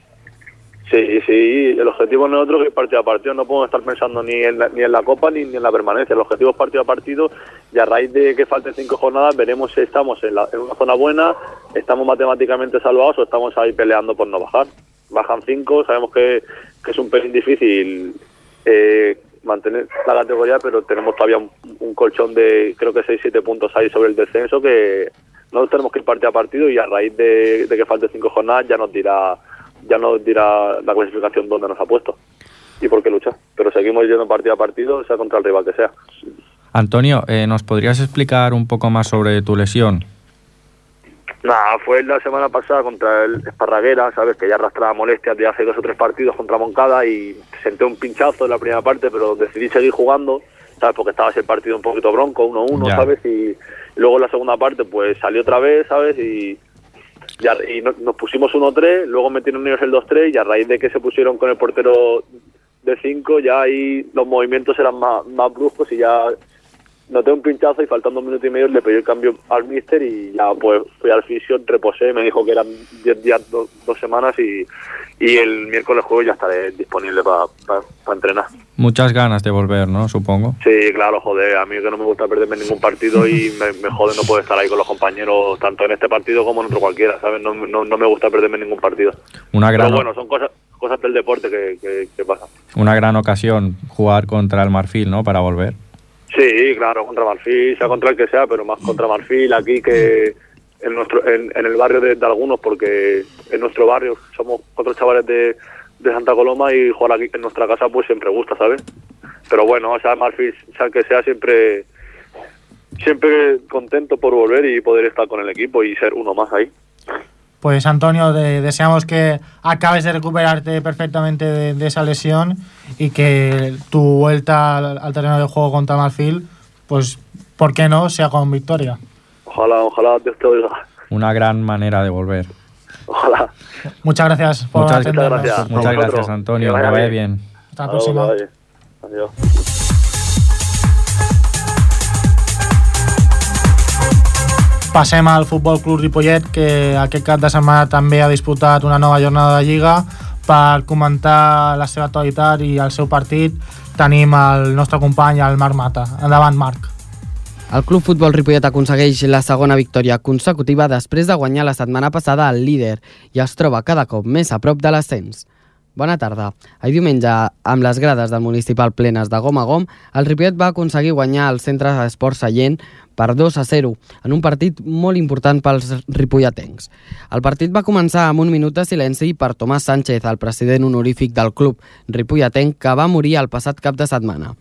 Sí, sí, el objetivo no es otro que partido a partido, no podemos estar pensando ni en la, ni en la Copa ni, ni en la permanencia, el objetivo es partido a partido y a raíz de que falten cinco jornadas veremos si estamos en, la- en una zona buena, estamos matemáticamente salvados o estamos ahí peleando por no bajar. Bajan cinco, sabemos que, que es un pelín difícil eh, mantener la categoría, pero tenemos todavía un, colchón de creo que 6-7 puntos ahí sobre el descenso que nosotros tenemos que ir partido a partido y a raíz de, de que falten cinco jornadas ya nos dirá ya nos dirá la clasificación dónde nos ha puesto y por qué luchar. Pero seguimos yendo partido a partido, sea contra el rival que sea. Antonio, eh, ¿nos podrías explicar un poco más sobre tu lesión? Nada, fue la semana pasada contra el Esparraguera, sabes que ya arrastraba molestias de hace dos o tres partidos contra Moncada y senté un pinchazo en la primera parte, pero decidí seguir jugando, sabes, porque estaba ese partido un poquito bronco, 1-1, Ya. sabes, y luego en la segunda parte pues salió otra vez, sabes, y, y no- nos pusimos 1-3, luego metieron ellos el 2-3 y a raíz de que se pusieron con el portero de 5 ya ahí los movimientos eran más, más bruscos y ya noté un pinchazo y faltando un minuto y medio le pedí el cambio al míster y ya pues fui al fisio, reposé, me dijo que eran 10 días, do- dos semanas y, y el miércoles jueves ya estaré disponible para entrenar. Muchas ganas de volver, ¿no? Supongo. Sí, claro, joder, a mí que no me gusta perderme ningún partido y me, me jode no poder estar ahí con los compañeros tanto en este partido como en otro cualquiera, ¿sabes? No, no, no me gusta perderme ningún partido. Una gran, Pero bueno, son cosas cosas del deporte que, que, que pasan. Una gran ocasión jugar contra el Marfil, ¿no? Para volver. Sí, claro, contra Marfil, sea contra el que sea, pero más contra Marfil aquí que en nuestro en, el barrio de, algunos, porque en nuestro barrio somos cuatro chavales de, de Santa Coloma y jugar aquí en nuestra casa pues siempre gusta, ¿sabes? Pero bueno, o sea, Marfil, sea el que sea, siempre siempre contento por volver y poder estar con el equipo y ser uno más ahí. Pues Antonio, de- deseamos que acabes de recuperarte perfectamente de, de esa lesión y que tu vuelta al, al terreno de juego contra Marfil, pues, ¿por qué no?, sea con victoria. Ojalá, ojalá Dios te oiga. Una gran manera de volver. Ojalá. Muchas gracias por Muchas, atendernos. gracias. Muchas gracias, Antonio. Que Que vaya vaya bien. bien. Hasta la próxima. Adiós. Passem al Futbol Club Ripollet, que aquest cap de setmana també ha disputat una nova jornada de Lliga. Per comentar la seva actualitat i el seu partit tenim el nostre company, el Marc Mata. Endavant, Marc. El Club Futbol Ripollet aconsegueix la segona victòria consecutiva després de guanyar la setmana passada el líder i es troba cada cop més a prop de l'ascens. Bona tarda. Ahir diumenge, amb les grades del municipal plenes de gom a gom, el Ripollet va aconseguir guanyar el centre d'esport Sallent per 2 a 0, en un partit molt important pels ripolletens. El partit va començar amb un minut de silenci per Tomàs Sánchez, el president honorífic del club ripolletenc, que va morir el passat cap de setmana.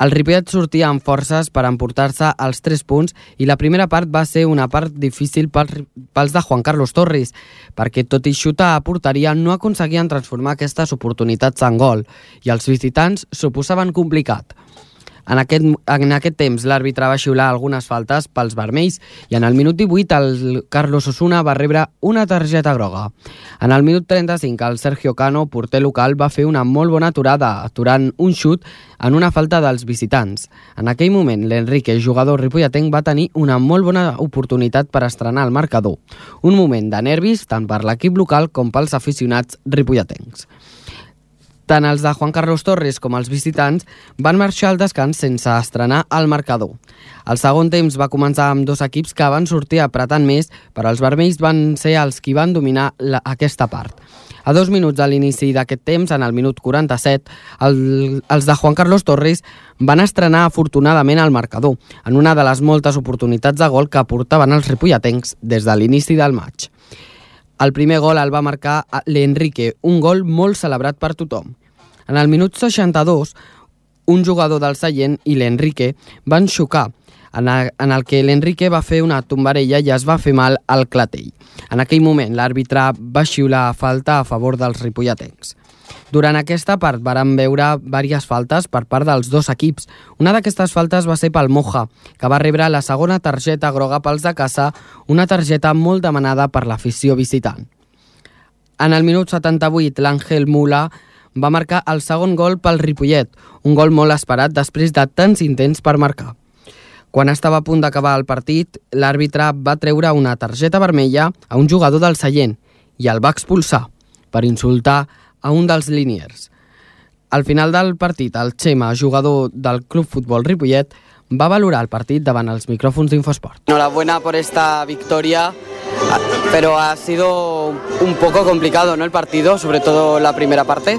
El Ripollet sortia amb forces per emportar-se els 3 punts i la primera part va ser una part difícil pels, pels de Juan Carlos Torres, perquè tot i xutar a porteria no aconseguien transformar aquestes oportunitats en gol i els visitants s'ho posaven complicat. En aquest, en aquest temps l'àrbitre va xiular algunes faltes pels vermells i en el minut 18 el Carlos Osuna va rebre una targeta groga. En el minut 35 el Sergio Cano, porter local, va fer una molt bona aturada, aturant un xut en una falta dels visitants. En aquell moment l'Enrique, jugador ripolletenc, va tenir una molt bona oportunitat per estrenar el marcador. Un moment de nervis tant per l'equip local com pels aficionats ripolletencs. Tant els de Juan Carlos Torres com els visitants van marxar al descans sense estrenar el marcador. El segon temps va començar amb dos equips que van sortir apretant més, però els vermells van ser els qui van dominar la, aquesta part. A dos minuts a l'inici d'aquest temps, en el minut 47, el, els de Juan Carlos Torres van estrenar afortunadament el marcador, en una de les moltes oportunitats de gol que portaven els ripolletencs des de l'inici del maig. El primer gol el va marcar l'Enrique, un gol molt celebrat per tothom. En el minut 62, un jugador del Sallent i l'Enrique van xocar, en, a, en el que l'Enrique va fer una tombarella i es va fer mal al clatell. En aquell moment, l'àrbitre va xiular falta a favor dels ripolletens. Durant aquesta part varen veure diverses faltes per part dels dos equips. Una d'aquestes faltes va ser pel Moja, que va rebre la segona targeta groga pels de casa, una targeta molt demanada per l'afició visitant. En el minut 78, l'Àngel Mula va marcar el segon gol pel Ripollet, un gol molt esperat després de tants intents per marcar. Quan estava a punt d'acabar el partit, l'àrbitre va treure una targeta vermella a un jugador del Sallent i el va expulsar per insultar a un dels liniers. Al final del partit, el Xema, jugador del Club Futbol Ripollet, va valorar el partit davant els micròfons d'Infosport. Enhorabuena por esta victoria, pero ha sido un poco complicado ¿no? el partido, sobre todo la primera parte.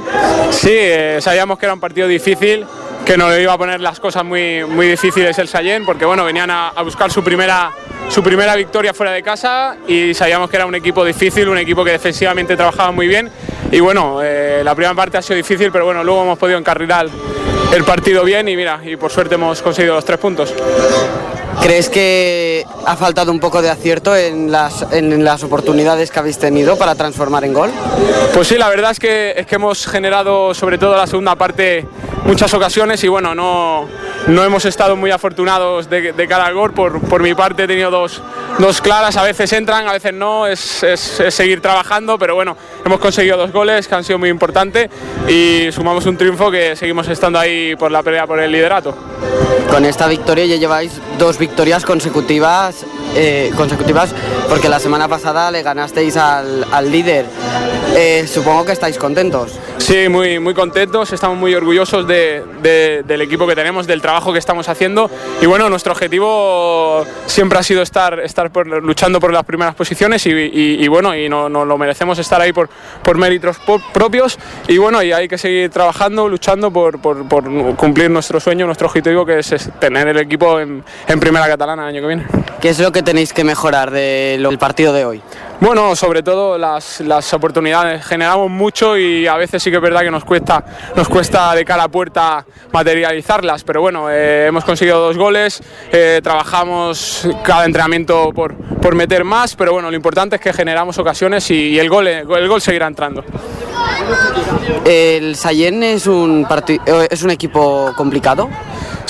Sí, eh, sabíamos que era un partido difícil, que nos iba a poner las cosas muy, muy difíciles el Sallén, porque bueno, venían a, a buscar su primera, su primera victoria fuera de casa y sabíamos que era un equipo difícil, un equipo que defensivamente trabajaba muy bien. Y bueno, eh, la primera parte ha sido difícil, pero bueno, luego hemos podido encarrilar el partido bien y mira, y por suerte hemos conseguido los tres puntos. ¿Crees que ha faltado un poco de acierto en las, en las oportunidades que habéis tenido para transformar en gol? Pues sí, la verdad es que, es que hemos generado, sobre todo la segunda parte, muchas ocasiones y bueno, no, no hemos estado muy afortunados de, de cara al gol. Por, por mi parte he tenido dos, dos claras, a veces entran, a veces no, es, es, es seguir trabajando, pero bueno, hemos conseguido dos goles que han sido muy importantes y sumamos un triunfo que seguimos estando ahí por la pelea por el liderato. Con esta victoria ya lleváis dos victorias consecutivas eh, consecutivas porque la semana pasada le ganasteis al, al líder. Eh, supongo que estáis contentos. Sí, muy, muy contentos, estamos muy orgullosos de, de, del equipo que tenemos, del trabajo que estamos haciendo y bueno, nuestro objetivo siempre ha sido estar, estar por, luchando por las primeras posiciones y, y, y bueno, y no, no, lo merecemos estar ahí por, por méritos propios y bueno, y hay que seguir trabajando, luchando por, por, cumplir nuestro sueño, nuestro objetivo que es, es tener el equipo en, en, primera catalana el año que viene. ¿Qué es lo que tenéis que mejorar del partido de hoy? Bueno, sobre todo las, las, oportunidades. Generamos mucho y a veces sí que es verdad que nos cuesta, nos cuesta de cara a puerta materializarlas, pero bueno, eh, hemos conseguido dos goles, eh, trabajamos cada entrenamiento por, por, meter más, pero bueno, lo importante es que generamos ocasiones y, el, gol, el gol seguirá entrando. ¿El Sallén es un, es un equipo complicado?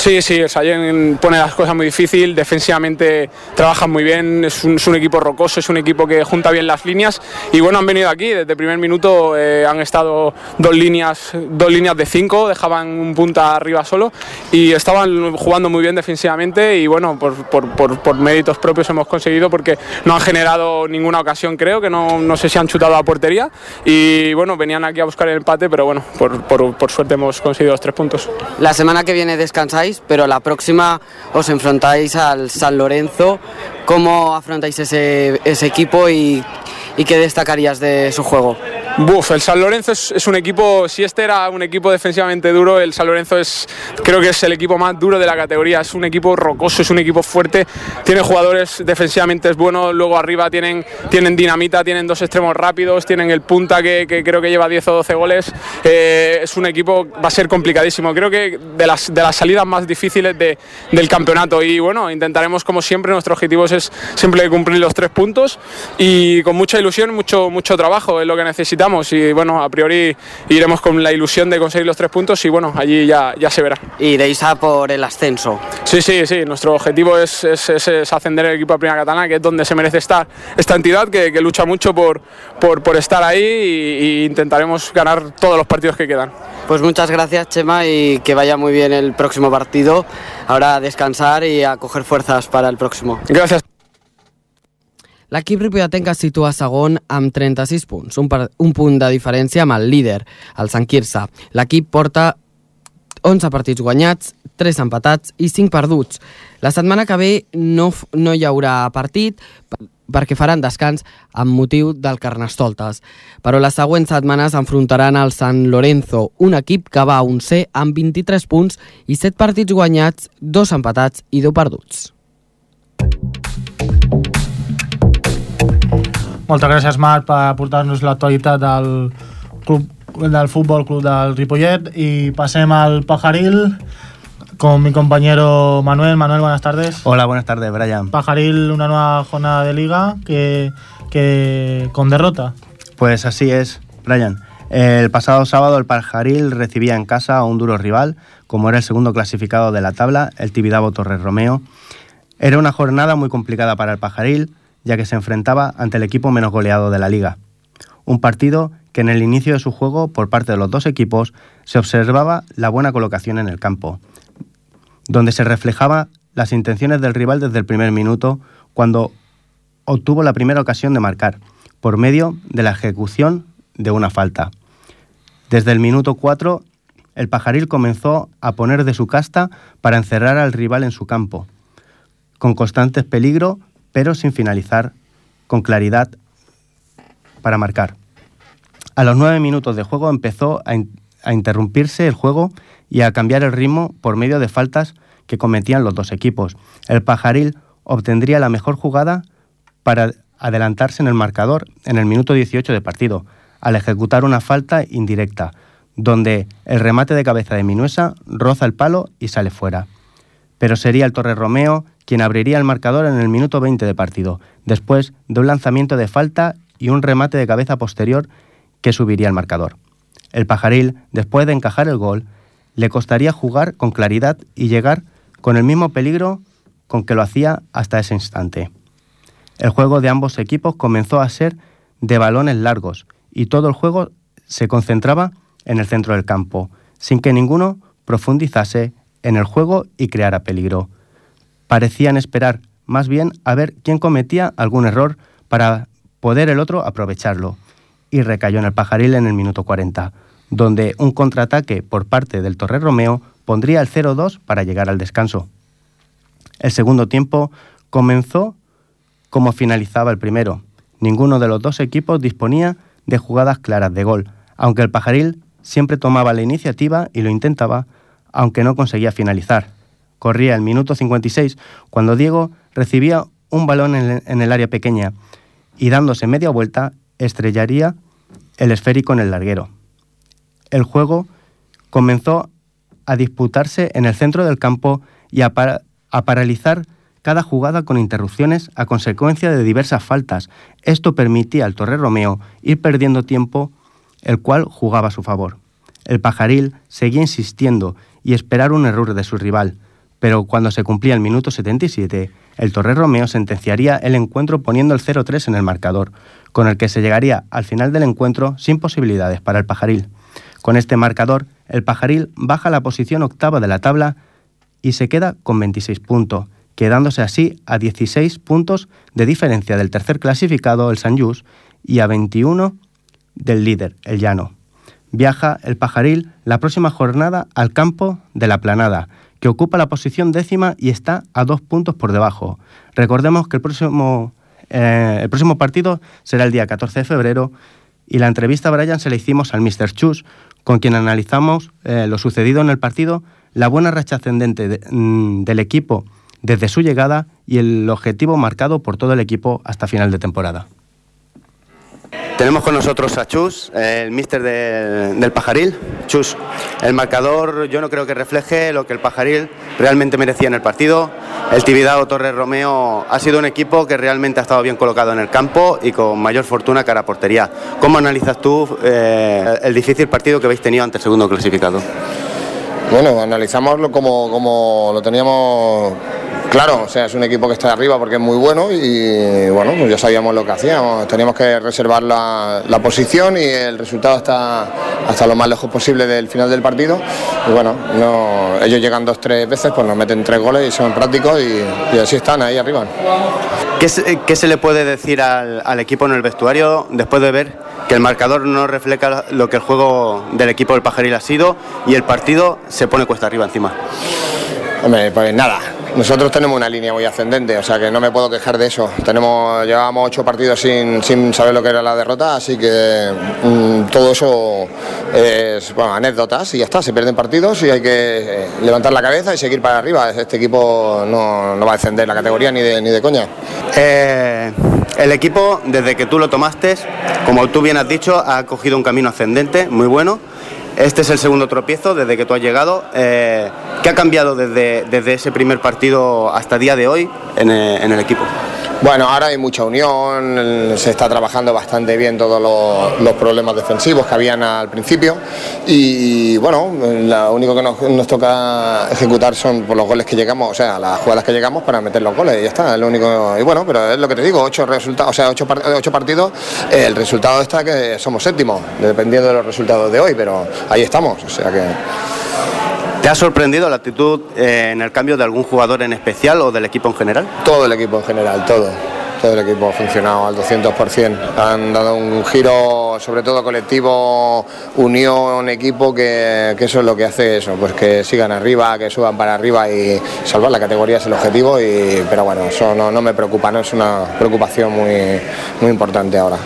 Sí, sí, el Sallén pone las cosas muy difícil, defensivamente trabajan muy bien, es un, es un, equipo rocoso, es un equipo que junta bien las líneas y bueno, han venido aquí, desde el primer minuto eh, han estado dos líneas, dos líneas de cinco, dejaban un punta arriba solo y estaban jugando muy bien defensivamente y bueno, por, por, por, por méritos propios hemos conseguido porque no han generado ninguna ocasión creo, que no, no sé si han chutado a portería y bueno, venían aquí a buscar el empate, pero bueno, por, por suerte hemos conseguido los tres puntos. La semana que viene descansáis pero la próxima os enfrentáis al San Lorenzo. ¿Cómo afrontáis ese, equipo y qué destacarías de su juego? Buf, el San Lorenzo es, un equipo, si este era un equipo defensivamente duro, el San Lorenzo es, creo que es el equipo más duro de la categoría, es un equipo rocoso, es un equipo fuerte, tiene jugadores defensivamente es bueno, luego arriba tienen, tienen dinamita, tienen dos extremos rápidos, tienen el punta que, que creo que lleva 10 o 12 goles, eh, es un equipo, va a ser complicadísimo, creo que de las, de las salidas más difíciles de, del campeonato. Y bueno, intentaremos como siempre, nuestro objetivo es siempre cumplir los tres puntos y con mucha ilusión, mucho, mucho trabajo es lo que necesitamos y bueno, a priori iremos con la ilusión de conseguir los tres puntos y bueno, allí ya, ya se verá. ¿Iréis a por el ascenso? Sí, sí, sí, nuestro objetivo es, es, es, es ascender el equipo a Primera Catalana, que es donde se merece estar esta entidad, que, que lucha mucho por, por, por estar ahí y, y intentaremos ganar todos los partidos que quedan. Pues muchas gracias Chema y que vaya muy bien el próximo partido. Ahora a descansar y a coger fuerzas para el próximo. Gracias. L'equip ripolletenc es situa segon amb 36 punts, un, per, un punt de diferència amb el líder, el Sant Quirze. L'equip porta 11 partits guanyats, 3 empatats i 5 perduts. La setmana que ve no, no hi haurà partit perquè faran descans amb motiu del Carnestoltes. Però les següents setmanes enfrontaran el San Lorenzo, un equip que va a un C amb 23 punts i 7 partits guanyats, 2 empatats i 2 perduts. Moltes gràcies, Marc, per portar-nos l'actualitat del club del Futbol Club del Ripollet y passem al Pajaril con mi compañero Manuel. Manuel, buenas tardes. Hola, buenas tardes, Brian. Pajaril, una nueva jornada de liga que, que con derrota. Pues así es, Brian. El pasado sábado el Pajaril recibía en casa a un duro rival, como era el segundo clasificado de la tabla, el Tibidabo Torres Romeo. Era una jornada muy complicada para el Pajaril, ya que se enfrentaba ante el equipo menos goleado de la liga. Un partido que en el inicio de su juego, por parte de los dos equipos, se observaba la buena colocación en el campo, donde se reflejaba las intenciones del rival desde el primer minuto, cuando obtuvo la primera ocasión de marcar, por medio de la ejecución de una falta. Desde el minuto 4, el pajaril comenzó a poner de su casta para encerrar al rival en su campo, con constantes peligro pero sin finalizar con claridad para marcar. A los nueve minutos de juego empezó a, a, interrumpirse el juego y a cambiar el ritmo por medio de faltas que cometían los dos equipos. El pajaril obtendría la mejor jugada para adelantarse en el marcador en el minuto 18 de partido, al ejecutar una falta indirecta, donde el remate de cabeza de Minuesa roza el palo y sale fuera. Pero sería el Torre Romeo quien abriría el marcador en el minuto 20 de partido, después de un lanzamiento de falta y un remate de cabeza posterior que subiría el marcador. El pajaril, después de encajar el gol, le costaría jugar con claridad y llegar con el mismo peligro con que lo hacía hasta ese instante. El juego de ambos equipos comenzó a ser de balones largos y todo el juego se concentraba en el centro del campo, sin que ninguno profundizase en el juego y creara peligro parecían esperar más bien a ver quién cometía algún error para poder el otro aprovecharlo. Y recayó en el pajaril en el minuto 40, donde un contraataque por parte del Torre Romeo pondría el 0-2 para llegar al descanso. El segundo tiempo comenzó como finalizaba el primero. Ninguno de los dos equipos disponía de jugadas claras de gol, aunque el pajaril siempre tomaba la iniciativa y lo intentaba, aunque no conseguía finalizar. Corría el minuto 56 cuando Diego recibía un balón en el área pequeña y dándose media vuelta estrellaría el esférico en el larguero. El juego comenzó a disputarse en el centro del campo y a, paralizar cada jugada con interrupciones a consecuencia de diversas faltas. Esto permitía al Torre Romeo ir perdiendo tiempo, el cual jugaba a su favor. El pajaril seguía insistiendo y esperar un error de su rival, pero cuando se cumplía el minuto 77, el Torre Romeo sentenciaría el encuentro poniendo el 0-3 en el marcador, con el que se llegaría al final del encuentro sin posibilidades para el pajaril. Con este marcador, el pajaril baja la posición octava de la tabla y se queda con 26 puntos, quedándose así a 16 puntos de diferencia del tercer clasificado, el San y a 21 del líder, el Llano. Viaja el pajaril la próxima jornada al campo de la Planada, que ocupa la posición décima y está a dos puntos por debajo. Recordemos que el próximo, eh, el próximo partido será el día 14 de febrero y la entrevista a Brian se la hicimos al Mr. Chus, con quien analizamos eh, lo sucedido en el partido, la buena racha ascendente mm, del equipo desde su llegada y el objetivo marcado por todo el equipo hasta final de temporada. Tenemos con nosotros a Chus, el míster del Pajaril. Chus, el marcador yo no creo que refleje lo que el Pajaril realmente merecía en el partido. El Tibidao Torres Romeo ha sido un equipo que realmente ha estado bien colocado en el campo y con mayor fortuna cara portería. ¿Cómo analizas tú eh, el difícil partido que habéis tenido ante el segundo clasificado? Bueno, analizamoslo como, como lo teníamos Claro, o sea, es un equipo que está arriba porque es muy bueno y bueno, pues ya sabíamos lo que hacíamos. Teníamos que reservar la, posición y el resultado está hasta lo más lejos posible del final del partido. Y bueno, ellos llegan dos, tres veces, pues nos meten tres goles y son prácticos y, así están ahí arriba. ¿Qué se, le puede decir al, equipo en el vestuario después de ver que el marcador no refleja lo que el juego del equipo del Pajaril ha sido y el partido se pone cuesta arriba encima? Pues nada, nosotros tenemos una línea muy ascendente, o sea que no me puedo quejar de eso. Tenemos, llevábamos ocho partidos sin, saber lo que era la derrota, así que mm, todo eso es anécdotas y ya está. Se pierden partidos y hay que eh, levantar la cabeza y seguir para arriba. Este equipo no, va a descender la categoría ni de, ni de coña. Eh, el equipo, desde que tú lo tomaste, como tú bien has dicho, ha cogido un camino ascendente muy bueno este es el segundo tropiezo desde que tú has llegado. Eh, ¿Qué ha cambiado desde, desde ese primer partido hasta día de hoy en eh, el equipo? Bueno, ahora hay mucha unión, se está trabajando bastante bien todos los, problemas defensivos que habían al principio y bueno, lo único que nos, toca ejecutar son por los goles que llegamos, o sea, las jugadas que llegamos para meter los goles y ya está, es lo único. Y bueno, pero es lo que te digo, ocho resultados, o sea, ocho, ocho partidos, el resultado está que somos séptimos, dependiendo de los resultados de hoy, pero ahí estamos, o sea que... ¿Te ha sorprendido la actitud eh, en el cambio de algún jugador en especial o del equipo en general? Todo el equipo en general, todo. Todo el equipo ha funcionado al 200%. Han dado un giro, sobre todo colectivo, unión, equipo, que, eso es lo que hace eso, pues que sigan arriba, que suban para arriba y salvar la categoría es el objetivo. Y, pero bueno, eso no, no me preocupa, no es una preocupación muy, muy importante ahora.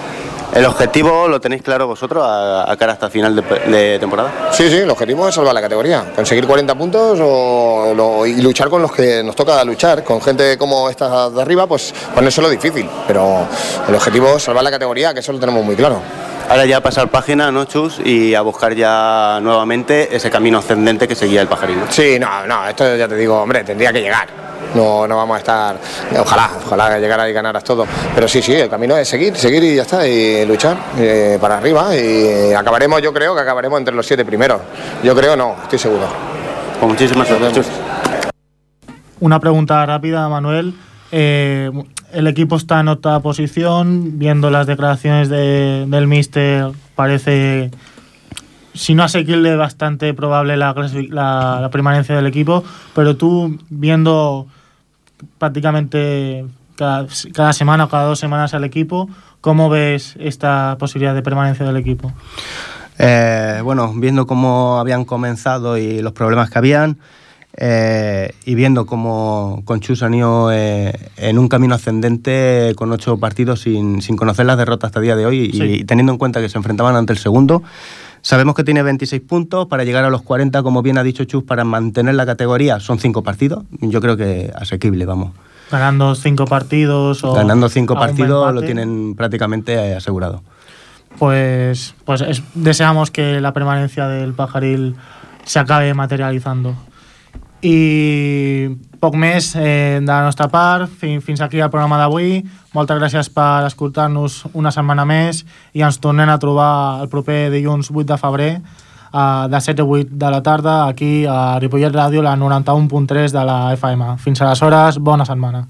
¿El objetivo lo tenéis claro vosotros a, cara hasta final de, temporada? Sí, sí, el objetivo es salvar la categoría, conseguir 40 puntos o, y luchar con los que nos toca luchar. Con gente como esta de arriba, pues lo difícil, pero el objetivo es salvar la categoría, que eso lo tenemos muy claro. Ahora ya pasar página, ¿no, Chus? Y a buscar ya nuevamente ese camino ascendente que seguía el pajarino. Sí, no, no, esto ya te digo, hombre, tendría que llegar. No, no vamos a estar, ojalá, ojalá llegara y ganaras todo. Pero sí, sí, el camino es seguir, seguir y ya está, y luchar eh, para arriba. Y acabaremos, yo creo que acabaremos entre los siete primeros. Yo creo no, estoy seguro. Con muchísimas gracias. Una pregunta rápida, Manuel. Eh, el equipo está en otra posición, viendo las declaraciones de, del míster, parece, si no asequible, bastante probable la, la, permanencia del equipo, pero tú viendo prácticamente cada, cada semana o cada dos semanas al equipo. ¿Cómo ves esta posibilidad de permanencia del equipo? Eh, bueno, viendo cómo habían comenzado y los problemas que habían, eh, y viendo cómo con Chus han ido eh, en un camino ascendente con ocho partidos sin, sin conocer las derrotas hasta el día de hoy y, Sí. y teniendo en cuenta que se enfrentaban ante el segundo, sabemos que tiene 26 puntos para llegar a los 40, como bien ha dicho Chus, para mantener la categoría son cinco partidos. Yo creo que asequible, vamos. Ganando cinco partidos o... Ganando cinco partidos lo tienen prácticamente eh, asegurado. pues, pues es- deseamos que la permanencia del Pajaril se acabe materialitzando. I poc més eh, de la nostra part, fins, fins aquí el programa d'avui. Moltes gràcies per escoltar-nos una setmana més i ens tornem a trobar el proper dilluns 8 de febrer eh, de 7 a 8 de la tarda aquí a Ripollet Ràdio, la 91.3 de la FM. Fins aleshores, bona setmana.